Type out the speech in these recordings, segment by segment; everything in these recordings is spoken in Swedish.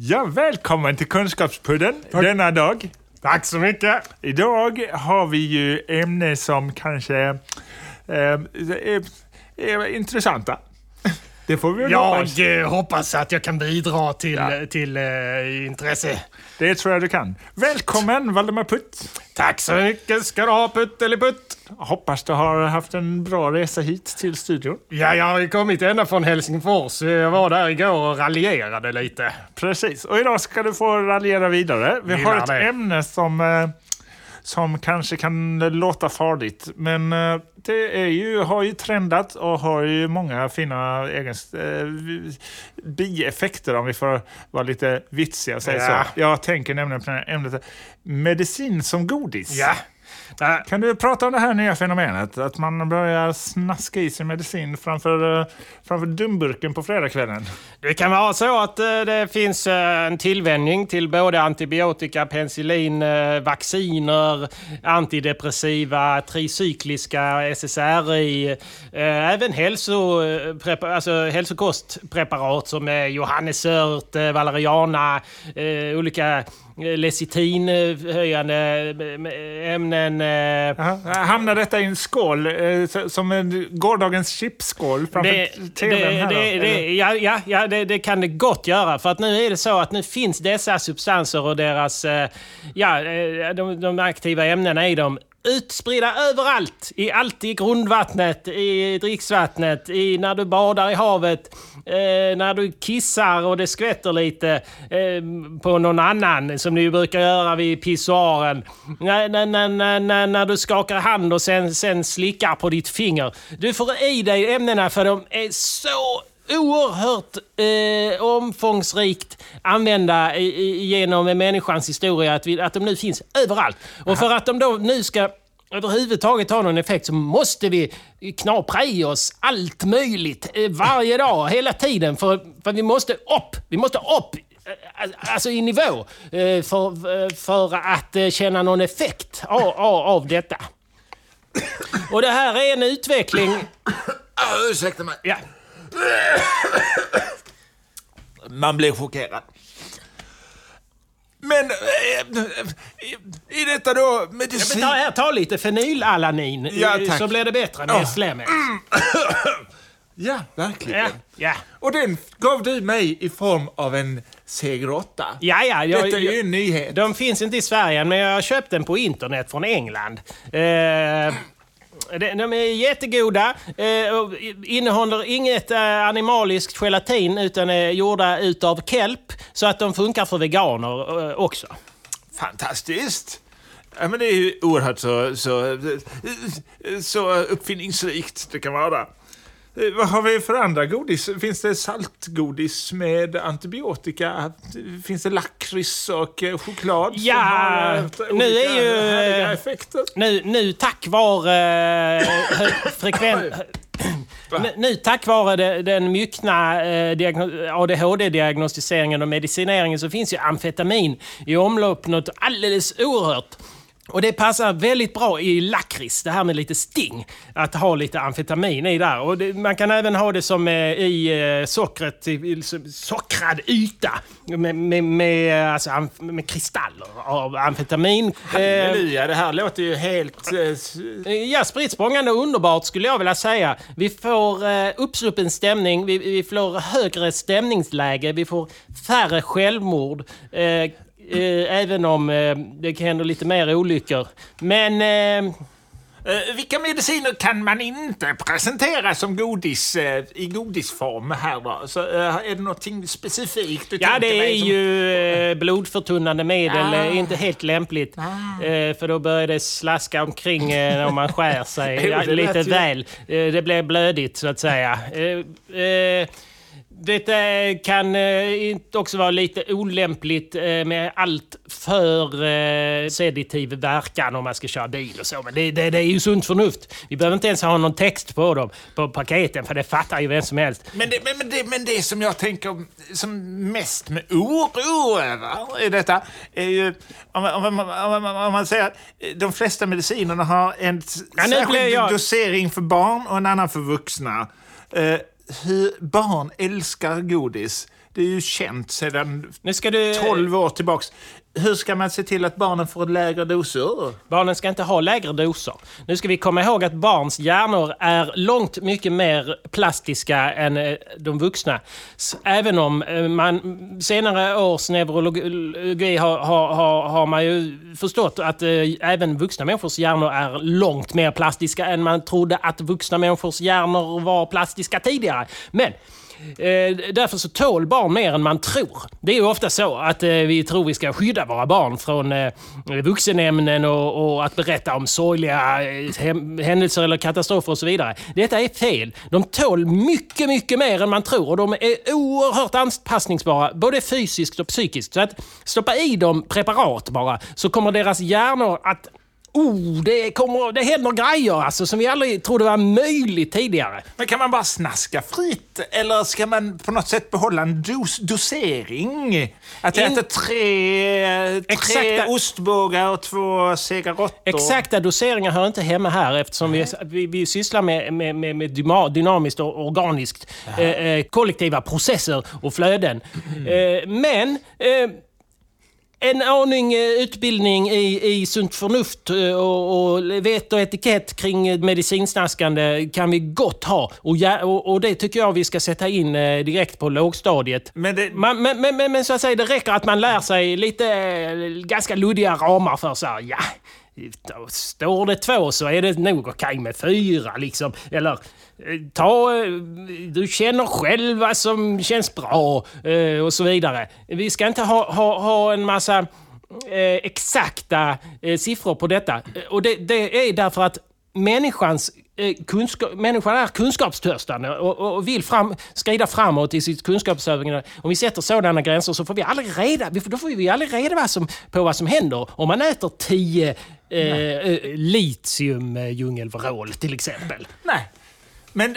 Ja, välkommen till Kunskapspodden denna dag. Tack så mycket. Idag har vi ju ämnen som kanske eh, är, är intressanta. Det får vi väl Jag hoppas. eh, hoppas att jag kan bidra till, Ja. till eh, intresse. Det tror jag du kan. Välkommen Valdemar Putt. Tack så mycket ska du ha, Putteliputt. Hoppas du har haft en bra resa hit till studion. Ja, jag har ju kommit ända från Helsingfors. Jag var där igår och raljerade lite. Precis, och idag ska du få raljera vidare. Vi Gillar har ett det. ämne som, eh, som kanske kan låta farligt, men eh, det är ju, har ju trendat och har ju många fina egens, eh, bieffekter om vi får vara lite vitsiga och säga Ja. så. Jag tänker nämligen på det här ämnet medicin som godis. Ja. Äh, Kan du prata om det här nya fenomenet? Att man börjar snaska i sig medicin framför, eh, framför dumburken på fredagskvällen? Det kan vara så att eh, det finns eh, en tillvänjning till både antibiotika, penicillin, vacciner, antidepressiva, tricykliska, SSRI, även hälsoprepa- alltså hälsokostpreparat som är johannesört, valeriana, olika lecitinhöjande eh, ämnen. eh, Jaha. Hamnar detta i en skål, eh, som en gårdagens chipsskål framför Det, tvn det, här det, det, ja, ja, ja det, det kan det gott göra. För att nu är det så att nu finns dessa substanser och deras, eh, ja, eh, de, de aktiva ämnena i dem utspridda överallt. I allt i grundvattnet, i dricksvattnet, i när du badar i havet, eh, när du kissar och det skvätter lite eh, på någon annan som ni brukar göra vid pissoaren. När, när, när, när, när, du skakar hand och sen, sen slickar på ditt finger. Du får i dig ämnena för de är så oerhört eh, omfångsrikt använda i, i, genom människans historia. Att, vi, att de nu finns överallt. Och för att de då nu ska överhuvudtaget ha någon effekt så måste vi knapra i oss allt möjligt eh, varje dag, hela tiden. För, för vi måste upp! Vi måste upp! eh, Alltså i nivå eh, för, för att känna någon effekt av, av, av detta. Och det här är en utveckling... Ah, ursäkta mig. Ja, Man blir chockerad. Men eh, i, i detta då medicin... ta, här, ta lite fenylalanin Ja, eh, tack. så blir det bättre med Ja. slemmet. Ja, verkligen. Ja, ja. Och den gav du mig i form av en segeråtta. Ja, ja, jag, Detta är ju en nyhet. de finns inte i Sverige, men jag har köpt den på internet från England. Eh, de, är jättegoda. Eh, och innehåller inget eh, animaliskt gelatin utan är gjorda utav kelp. Så att de funkar för veganer eh, också. Fantastiskt! Ja, men det är ju oerhört så, så, så uppfinningsrikt det kan vara. Eh, Vad har vi för andra godis? Finns det saltgodis med antibiotika? Finns det lakrits och eh, choklad? som Ja, har, eh, nu är ju, effekter? Nu, nu tack vare frekvent... Nu, nu tack vare de- den myckna eh, diagno- ADHD-diagnostiseringen och medicineringen så finns ju amfetamin i omlopp något alldeles oerhört. Och det passar väldigt bra i lakrits, det här med lite sting. Att ha lite amfetamin i där. Och det, man kan även ha det som eh, i eh, sockret, i, sockrad yta. Med, med, med, eh, alltså, amf- med kristaller av amfetamin. Eh, Halleluja, det här låter ju helt... eh, s- Ja, spritt språngande och underbart skulle jag vilja säga. Vi får eh, uppsluppen stämning, vi, vi får högre stämningsläge, vi får färre självmord. Eh, eh, även om eh, det kan hända lite mer olyckor. Men... Eh, Eh, vilka mediciner kan man inte presentera som godis eh, i godisform här då? Så, eh, är det någonting specifikt du Ja, det är som- ju eh, blodförtunnande medel. Ah. eh, Inte helt lämpligt. Eh, för då börjar det slaska omkring eh, om man skär sig Jo, lite väl. Eh, det blir blödigt så att säga. Det kan eh, inte också vara lite olämpligt eh, med allt för eh, seditiv verkan om man ska köra bil och så. Men det, det, det är ju sunt förnuft. Vi behöver inte ens ha någon text på dem, på paketen, för det fattar ju vem som helst. Men det, men, men, det, men det som jag tänker som mest med oro över i detta är ju om, om, om, om man säger att de flesta medicinerna har en Ja, särskild dosering för barn och en annan för vuxna. Eh, hur barn älskar godis. Det är ju känt sedan du... 12 år tillbaks. Hur ska man se till att barnen får lägre doser? Barnen ska inte ha lägre doser. Nu ska vi komma ihåg att barns hjärnor är långt mycket mer plastiska än eh, de vuxna. Även om eh, man senare års neurologi eh, har, har, har, har man ju förstått att även vuxna människors hjärnor är långt mer plastiska än man trodde att vuxna människors hjärnor var plastiska tidigare. Men Eh, därför så tål barn mer än man tror. Det är ju ofta så att eh, vi tror vi ska skydda våra barn från eh, vuxenämnen och, och att berätta om sorgliga eh, händelser eller katastrofer och så vidare. Detta är fel. De tål mycket, mycket mer än man tror och de är oerhört anpassningsbara, både fysiskt och psykiskt. Så att stoppa i dem preparat bara, så kommer deras hjärnor att Oh, det, kommer, det händer grejer alltså som vi aldrig trodde var möjligt tidigare. Men kan man bara snaska fritt? Eller ska man på något sätt behålla en dos dosering? Att jag äter tre, tre Exakta- ostbågar och två sega råttor? Exakta doseringar hör inte hemma här eftersom vi, vi, vi sysslar med, med, med, med dynamiskt och organiskt eh, eh, kollektiva processer och flöden. Eh, men eh, en aning eh, utbildning i, i sunt förnuft eh, och, och vett och etikett kring eh, medicinsnaskande kan vi gott ha. Och, ja, och, och det tycker jag vi ska sätta in direkt på lågstadiet. Men det, Man, men, men, men, men så att säga, det räcker att man lär sig lite ganska luddiga ramar för så här, ja. Står det två så är det nog okej med fyra liksom. Eller eh, ta... Eh, du känner själv vad som känns bra eh, och så vidare. Vi ska inte ha, ha, ha en massa exakta siffror på detta. Och det, det är därför att människans kunskap, människan är kunskapstörstande och, och, vill fram, skrida framåt i sitt kunskapsövning. Om vi sätter sådana gränser så får vi aldrig reda, då får vi aldrig reda vad som, på vad som händer om man äter 10 eh, eh, litium eh, till exempel. nej. Men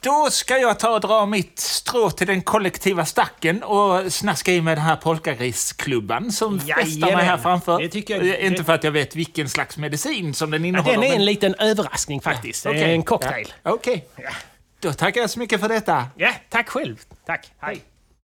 då ska jag ta och dra mitt strå till den kollektiva stacken och snaska i mig den här polkagrisklubban som festar mig här framför. Det tycker jag- Inte för att jag vet vilken slags medicin som den Ja, innehåller. den är en men- liten överraskning faktiskt. Det är. En cocktail. Ja, Okej. Då tackar jag så mycket för detta. Ja, tack själv. Tack. Hej.